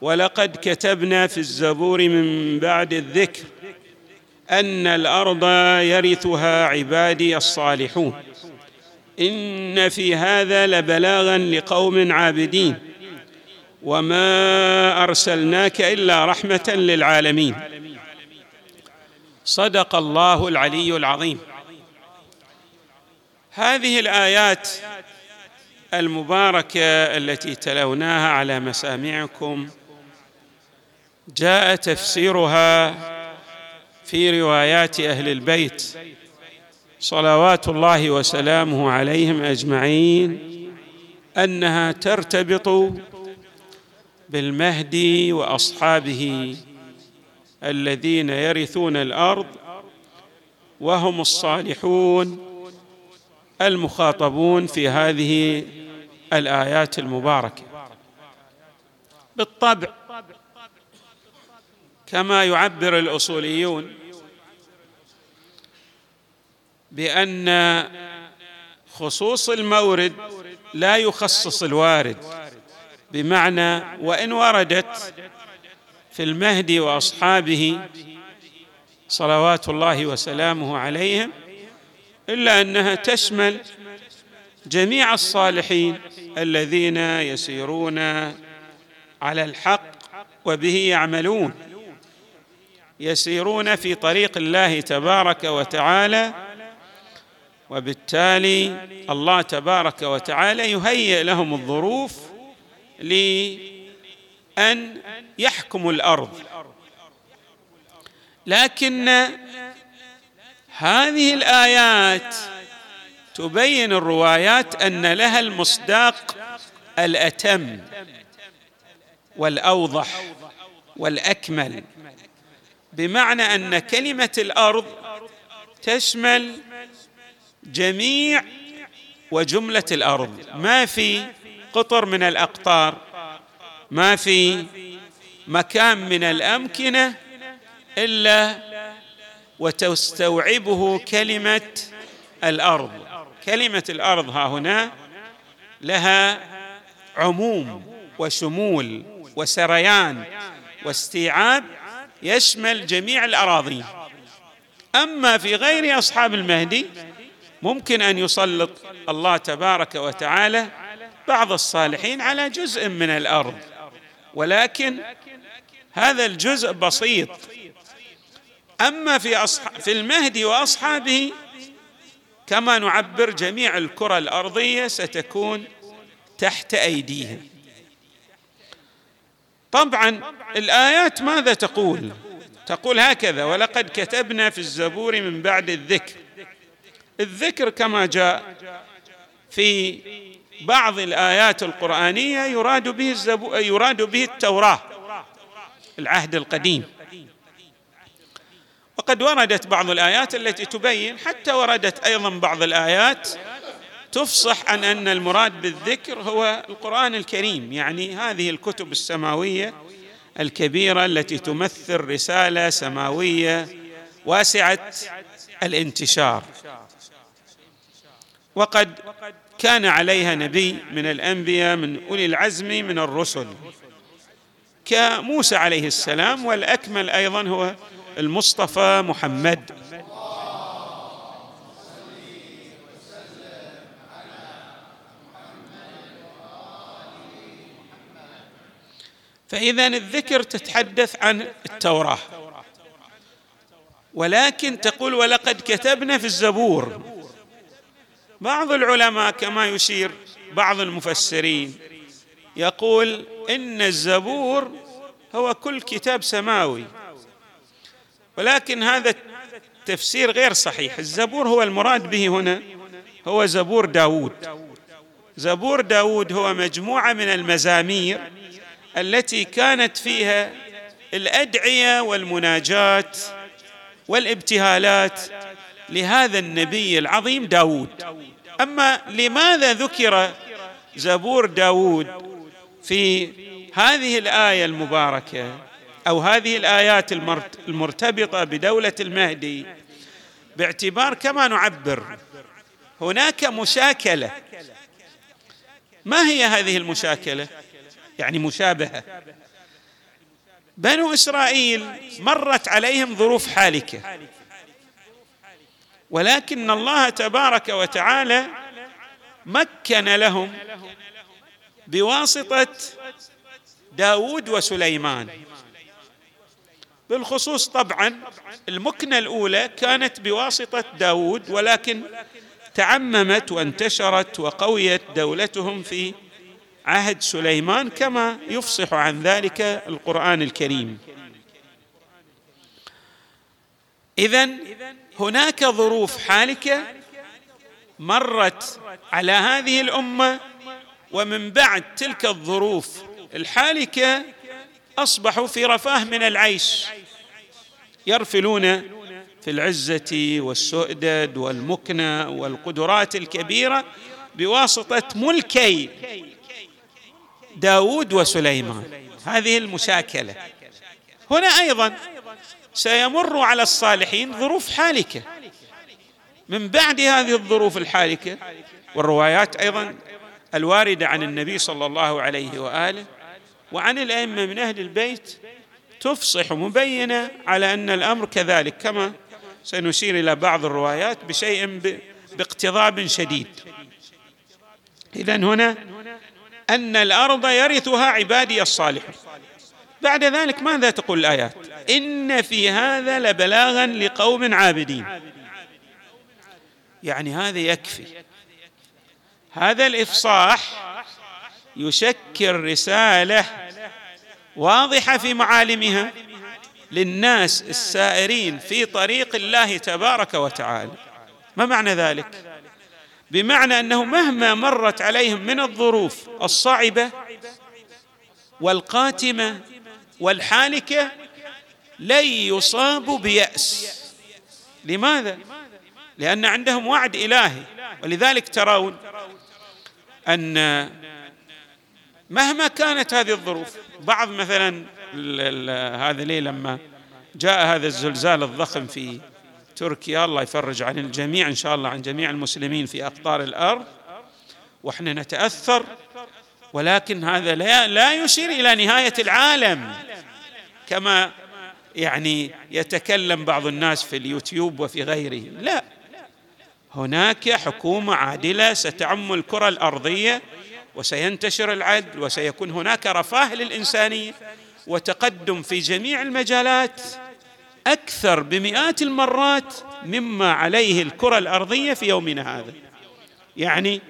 ولقد كتبنا في الزبور من بعد الذكر أن الأرض يرثها عبادي الصالحون. إن في هذا لبلاغا لقوم عابدين. وما أرسلناك إلا رحمة للعالمين. صدق الله العلي العظيم. هذه الآيات المباركة التي تلوناها على مسامعكم جاء تفسيرها في روايات أهل البيت. صلوات الله وسلامه عليهم أجمعين أنها ترتبط بالمهدي وأصحابه الذين يرثون الأرض وهم الصالحون المخاطبون في هذه الآيات المباركة. بالطبع كما يعبر الأصوليون بأن خصوص المورد لا يخصص الوارد بمعنى وإن وردت في المهدي وأصحابه صلوات الله وسلامه عليهم إلا أنها تشمل جميع الصالحين الذين يسيرون على الحق وبه يعملون. يسيرون في طريق الله تبارك وتعالى وبالتالي الله تبارك وتعالى يهيئ لهم الظروف لأن يحكموا الأرض. لكن هذه الآيات تبين الروايات أن لها المصداق الأتم والأوضح والأكمل. بمعنى أن كلمة الأرض تشمل جميع وجملة الأرض. ما في قطر من الأقطار ما في مكان من الأمكنة إلا وتستوعبه كلمة الأرض. كلمة الأرض ها هنا لها عموم وشمول وسريان واستيعاب يشمل جميع الاراضين أما في غير أصحاب المهدي ممكن أن يسلط الله تبارك وتعالى بعض الصالحين على جزء من الأرض. ولكن هذا الجزء بسيط. أما في أصح... في المهدي وأصحابه كما نعبر جميع الكرة الأرضية ستكون تحت أيديهم. طبعا الآيات ماذا تقول؟ تقول هكذا ولقد كتبنا في الزبور من بعد الذكر. الذكر كما جاء في بعض الآيات القرآنية يراد به الزبو يراد به التوراة العهد القديم. وقد وردت بعض الآيات التي تبين حتى وردت أيضا بعض الآيات تفصح عن أن المراد بالذكر هو القرآن الكريم يعني هذه الكتب السماوية الكبيرة التي تمثل رسالة سماوية واسعة الانتشار. وقد كان عليها نبي من الأنبياء من أولي العزم من الرسل كموسى عليه السلام والأكمل أيضا هو المصطفى محمد. فإذا الذكر تتحدث عن التوراة. ولكن تقول ولقد كتبنا في الزبور. بعض العلماء كما يشير بعض المفسرين يقول إن الزبور هو كل كتاب سماوي. ولكن هذا التفسير غير صحيح. الزبور هو المراد به هنا هو زبور داود زبور داود هو مجموعة من المزامير التي كانت فيها الأدعية والمناجات والابتهالات لهذا النبي العظيم داود أما لماذا ذكر زبور داود في هذه الآية المباركة أو هذه الآيات المرتبطة بدولة المهدي؟ باعتبار كما نعبر هناك مشاكلة. ما هي هذه المشاكلة؟ يعني مشابهة. بنو إسرائيل مرت عليهم ظروف حالكة. ولكن الله تبارك وتعالى مكن لهم بواسطة داود وسليمان. بالخصوص طبعا المكنة الأولى كانت بواسطة داود ولكن تعممت وانتشرت وقويت دولتهم في عهد سليمان كما يفصح عن ذلك القرآن الكريم. إذا هناك ظروف حالكة مرت على هذه الأمة ومن بعد تلك الظروف الحالكة أصبحوا في رفاه من العيش يرفلون في العزة والسؤدد والمكنة والقدرات الكبيرة بواسطة ملكي داود وسليمان. هذه المشاكلة. هنا أيضا سيمر على الصالحين ظروف حالكة. من بعد هذه الظروف الحالكة والروايات أيضا الواردة عن النبي صلى الله عليه وآله وعن الأئمة من أهل البيت تفصح مبينة على أن الأمر كذلك. كما سنشير إلى بعض الروايات بشيء باقتضاب شديد. اذا هنا أن الأرض يرثها عبادي الصالحون. بعد ذلك ماذا تقول الآيات؟ إن في هذا لبلاغا لقوم عابدين. يعني هذا يكفي. هذا الإفصاح يشكل رسالة واضحة في معالمها للناس السائرين في طريق الله تبارك وتعالى. ما معنى ذلك؟ بمعنى أنه مهما مرت عليهم من الظروف الصعبة والقاتمة والحالكه لن يصابوا بيأس. لماذا؟ لأن عندهم وعد إلهي. ولذلك ترون أن مهما كانت هذه الظروف بعض مثلا هذا ليه لما جاء هذا الزلزال الضخم في تركيا الله يفرج عن الجميع إن شاء الله عن جميع المسلمين في أقطار الأرض. وإحنا نتأثر ولكن هذا لا لا يشير إلى نهاية العالم. كما يعني يتكلم بعض الناس في اليوتيوب وفي غيره لا. هناك حكومة عادلة ستعم الكرة الأرضية وسينتشر العدل وسيكون هناك رفاه للإنسانية وتقدم في جميع المجالات. أكثر بمئات المرات مما عليه الكرة الأرضية في يومنا هذا. يعني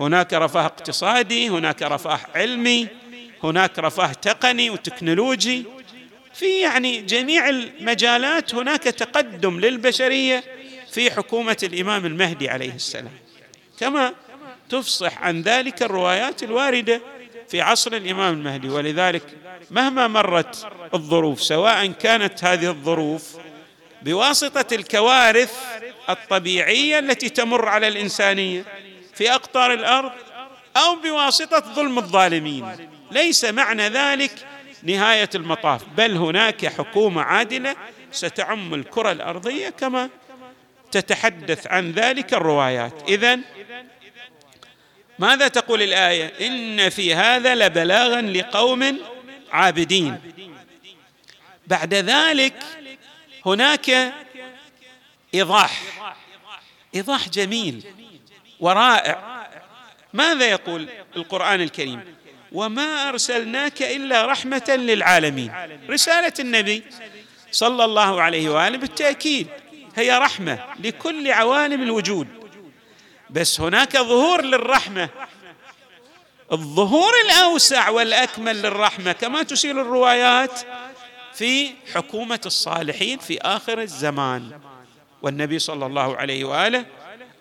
هناك رفاه اقتصادي هناك رفاه علمي هناك رفاه تقني وتكنولوجي. في يعني جميع المجالات هناك تقدم للبشرية في حكومة الإمام المهدي عليه السلام. كما تفصح عن ذلك الروايات الواردة في عصر الإمام المهدي. ولذلك مهما مرت الظروف سواء كانت هذه الظروف بواسطة الكوارث الطبيعية التي تمر على الإنسانية في أقطار الأرض أو بواسطة ظلم الظالمين. ليس معنى ذلك نهاية المطاف. بل هناك حكومة عادلة ستعم الكرة الأرضية كما تتحدث عن ذلك الروايات. إذن ماذا تقول الآية؟ إن في هذا لبلاغا لقوم عابدين. بعد ذلك هناك إيضاح. إيضاح جميل ورائع. ماذا يقول القرآن الكريم؟ وما أرسلناك إلا رحمة للعالمين. رسالة النبي صلى الله عليه وآله بالتأكيد. هي رحمة لكل عوالم الوجود. بس هناك ظهور للرحمة. الظهور الأوسع والأكمل للرحمة كما تشير الروايات في حكومة الصالحين في آخر الزمان. والنبي صلى الله عليه وآله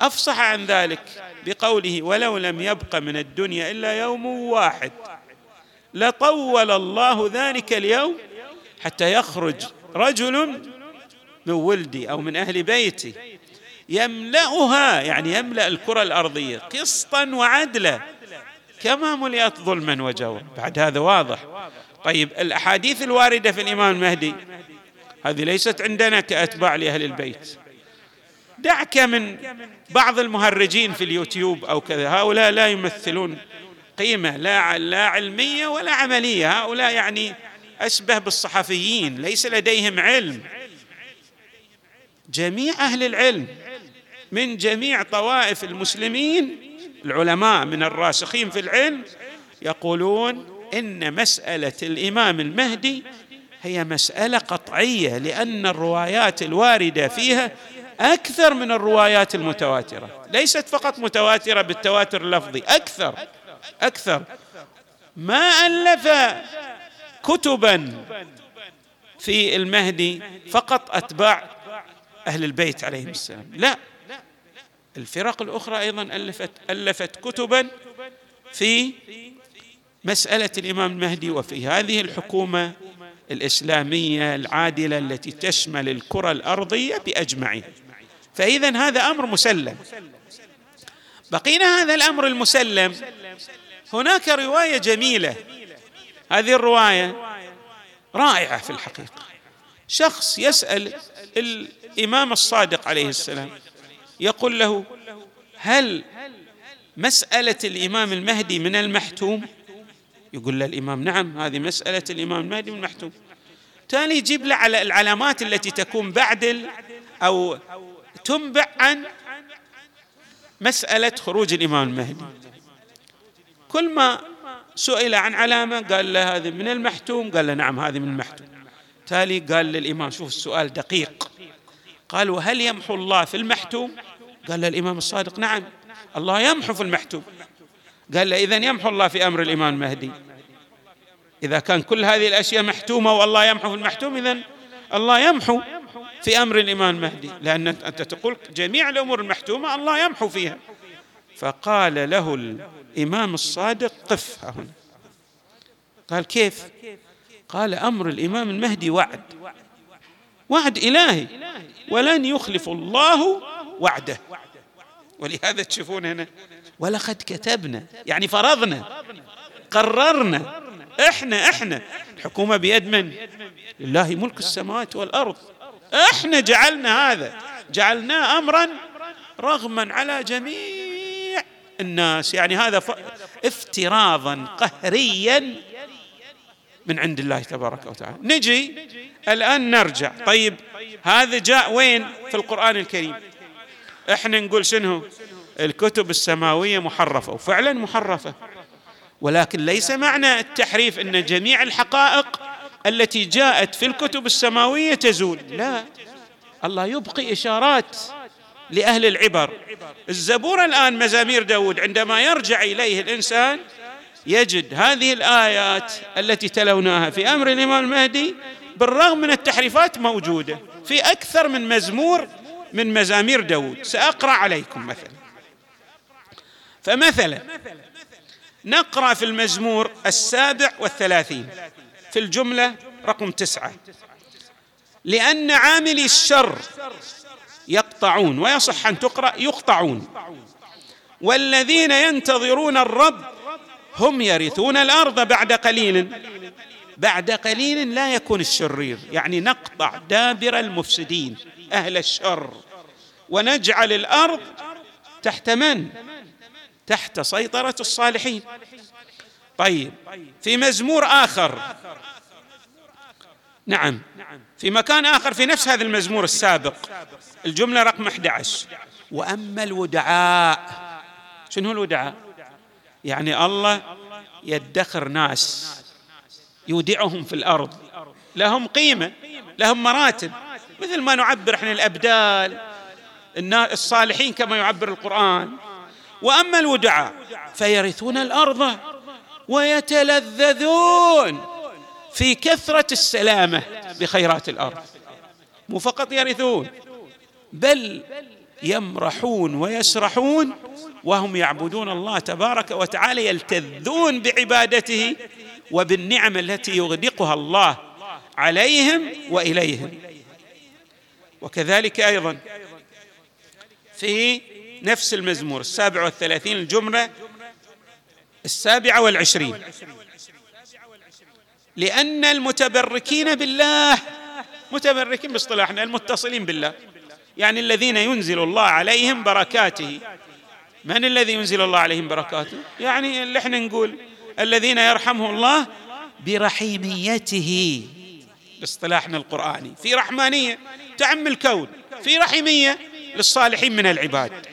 أفصح عن ذلك بقوله ولو لم يبق من الدنيا إلا يوم واحد لطول الله ذلك اليوم حتى يخرج رجل من ولدي أو من أهل بيتي يملأها يعني يملأ الكرة الأرضية قسطا وعدلا. كما ملئت ظلما وجورا. بعد هذا واضح. طيب الأحاديث الواردة في الإمام المهدي هذه ليست عندنا كأتباع لأهل البيت. دعك من بعض المهرجين في اليوتيوب أو كذا هؤلاء لا يمثلون قيمة لا لا علمية ولا عملية. هؤلاء يعني أشبه بالصحفيين ليس لديهم علم. جميع أهل العلم من جميع طوائف المسلمين العلماء من الراسخين في العلم يقولون إن مسألة الإمام المهدي هي مسألة قطعية لأن الروايات الواردة فيها أكثر من الروايات المتواترة ليست فقط متواترة بالتواتر اللفظي أكثر أكثر. ما ألف كتبا في المهدي فقط أتباع أهل البيت عليهم السلام لا. الفرق الأخرى أيضا الفت ألفت كتبا في مسألة الإمام المهدي وفي هذه الحكومة الإسلامية العادلة التي تشمل الكرة الأرضية باجمعها فاذا هذا أمر مسلم. بقينا هذا الأمر المسلم هناك رواية جميلة. هذه الرواية رائعة في الحقيقة. شخص يسأل الإمام الصادق عليه السلام يقول له هل مسألة الإمام المهدي من المحتوم؟ يقول له الإمام نعم هذه مسألة الإمام المهدي من المحتوم. تالي يجيب له على العلامات التي تكون بعد أو تنبع عن مسألة خروج الإمام المهدي. كل ما سئل عن علامة قال له هذه من المحتوم. قال له نعم هذه من المحتوم. تالي قال للإمام شوف السؤال دقيق. قال وهل يمحو الله في المحتوم؟ قال له الإمام الصادق نعم. الله يمحو في المحتوم. قال له اذا يمحو الله في أمر الإمام المهدي. إذا كان كل هذه الأشياء محتومة والله يمحو في المحتوم اذا الله يمحو في أمر الإمام المهدي. لأن أنت تقول جميع الأمور المحتومة الله يمحو فيها. فقال له الإمام الصادق قف هنا. قال كيف؟ قال أمر الإمام المهدي وعد. وعد إلهي ولن يخلف الله وعده. ولهذا تشوفون هنا ولقد كتبنا يعني فرضنا قررنا إحنا إحنا الحكومة بيد من؟ لله ملك السماوات والأرض. إحنا جعلنا هذا جعلناه امرا رغما على جميع الناس. يعني هذا افتراضا قهريا من عند الله تبارك وتعالى. نجي الآن نرجع. طيب هذا جاء وين في القرآن الكريم؟ إحنا نقول شنو؟ الكتب السماوية محرفة وفعلا محرفة. ولكن ليس معنى التحريف أن جميع الحقائق التي جاءت في الكتب السماوية تزول. لا. الله يبقي إشارات لأهل العبر. الزبور الآن مزامير داود عندما يرجع إليه الإنسان يجد هذه الآيات التي تلوناها في أمر الإمام المهدي بالرغم من التحريفات موجودة في أكثر من مزمور من مزامير داود. سأقرأ عليكم مثلا. فمثلا نقرأ في المزمور السابع والثلاثين. في الجملة رقم تسعة. لأن عاملي الشر يقطعون ويصح أن تقرأ يقطعون. والذين ينتظرون الرب هم يرثون الأرض بعد قليل. بعد قليل لا يكون الشرير. يعني نقطع دابر المفسدين أهل الشر. ونجعل الأرض تحت من؟ تحت سيطرة الصالحين. طيب في مزمور آخر. نعم في مكان آخر في نفس هذا المزمور السابق. الجملة رقم 11 وأما الودعاء شنو الودعاء؟ يعني الله يدخر ناس يودعهم في الأرض. لهم قيمة لهم مراتب. مثل ما نعبر إحنا الأبدال الصالحين كما يعبر القرآن. وأما الودعاء فيرثون الأرض ويتلذذون في كثرة السلامة بخيرات الأرض. مو فقط يرثون بل يمرحون ويسرحون وهم يعبدون الله تبارك وتعالى يلتذون بعبادته وبالنعم التي يغدقها الله عليهم وإليهم. وكذلك أيضا في نفس المزمور السابع والثلاثين الجملة السابعة والعشرين. لأن المتبركين بالله متبركين باصطلاحنا المتصلين بالله. يعني الذين ينزل الله عليهم بركاته. من الذي ينزل الله عليهم بركاته؟ يعني اللي إحنا نقول الذين يرحمهم الله برحيميته. باصطلاحنا القرآني في رحمانية تعم الكون في رحيمية للصالحين من العباد.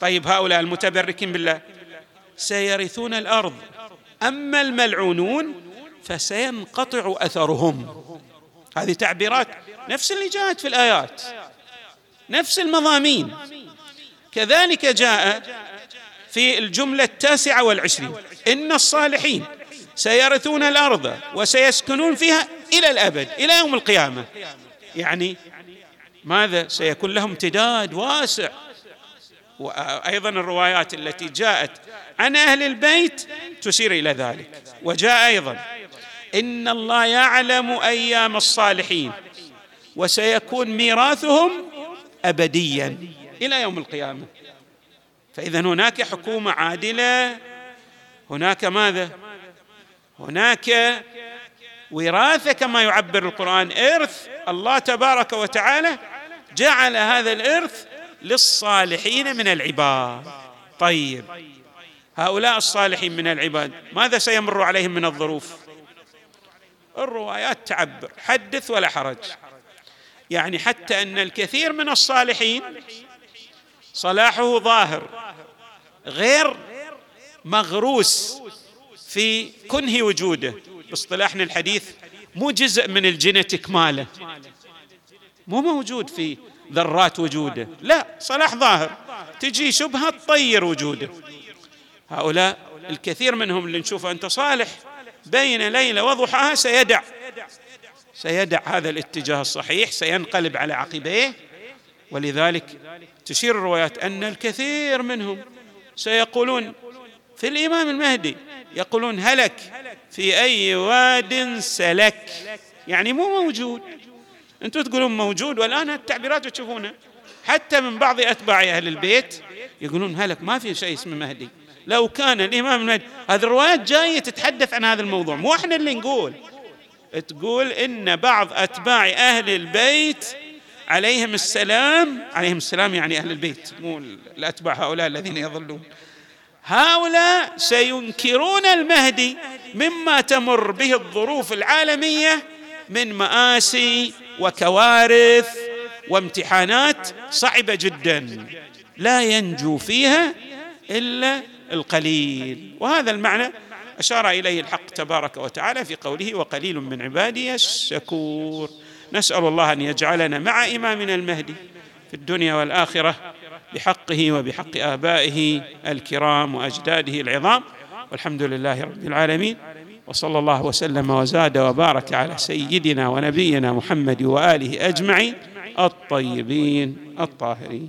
طيب هؤلاء المتبركين بالله سيرثون الأرض. أما الملعونون فسينقطع أثرهم. هذه تعبيرات نفس اللي جاءت في الآيات. نفس المضامين. كذلك جاء في الجملة التاسعة والعشرين. إن الصالحين سيرثون الأرض وسيسكنون فيها إلى الأبد إلى يوم القيامة. يعني ماذا؟ سيكون لهم امتداد واسع. وأيضا الروايات التي جاءت عن أهل البيت تشير إلى ذلك. وجاء أيضا إن الله يعلم أيام الصالحين وسيكون ميراثهم ابديا. إلى يوم القيامة. فإذا هناك حكومة عادلة هناك ماذا؟ هناك وراثة كما يعبر القرآن. إرث الله تبارك وتعالى جعل هذا الإرث للصالحين من العباد. طيب هؤلاء الصالحين من العباد ماذا سيمر عليهم من الظروف؟ الروايات تعبر حدث ولا حرج. يعني حتى أن الكثير من الصالحين صلاحه ظاهر غير مغروس في كنه وجوده. باصطلاحنا الحديث مو جزء من الجينيتيك ماله مو موجود في ذرات وجوده. لا صلاح ظاهر. تجي شبهة تطير وجوده. هؤلاء الكثير منهم اللي نشوفه أنت صالح بين ليلة وضحاها سيدع. سيدع هذا الاتجاه الصحيح سينقلب على عقبيه. ولذلك تشير الروايات أن الكثير منهم سيقولون في الإمام المهدي يقولون هلك في أي واد سلك. يعني مو موجود. أنتم تقولون موجود والآن التعبيرات تشوفونها حتى من بعض أتباع أهل البيت يقولون هلك ما في شيء اسمه مهدي. لو كان الإمام المهدي هذه الروايات جاية تتحدث عن هذا الموضوع مو إحنا اللي نقول. تقول إن بعض أتباع أهل البيت عليهم السلام عليهم السلام يعني أهل البيت مو الأتباع هؤلاء الذين يظلون. هؤلاء سينكرون المهدي مما تمر به الظروف العالمية من مآسي وكوارث وامتحانات صعبة جدا. لا ينجو فيها إلا القليل. وهذا المعنى أشار إليه الحق تبارك وتعالى في قوله وقليل من عبادي الشكور. نسأل الله أن يجعلنا مع إمامنا المهدي في الدنيا والآخرة بحقه وبحق آبائه الكرام وأجداده العظام. والحمد لله رب العالمين. وصلى الله وسلم وزاد وبارك على سيدنا ونبينا محمد وآله أجمعين الطيبين الطاهرين.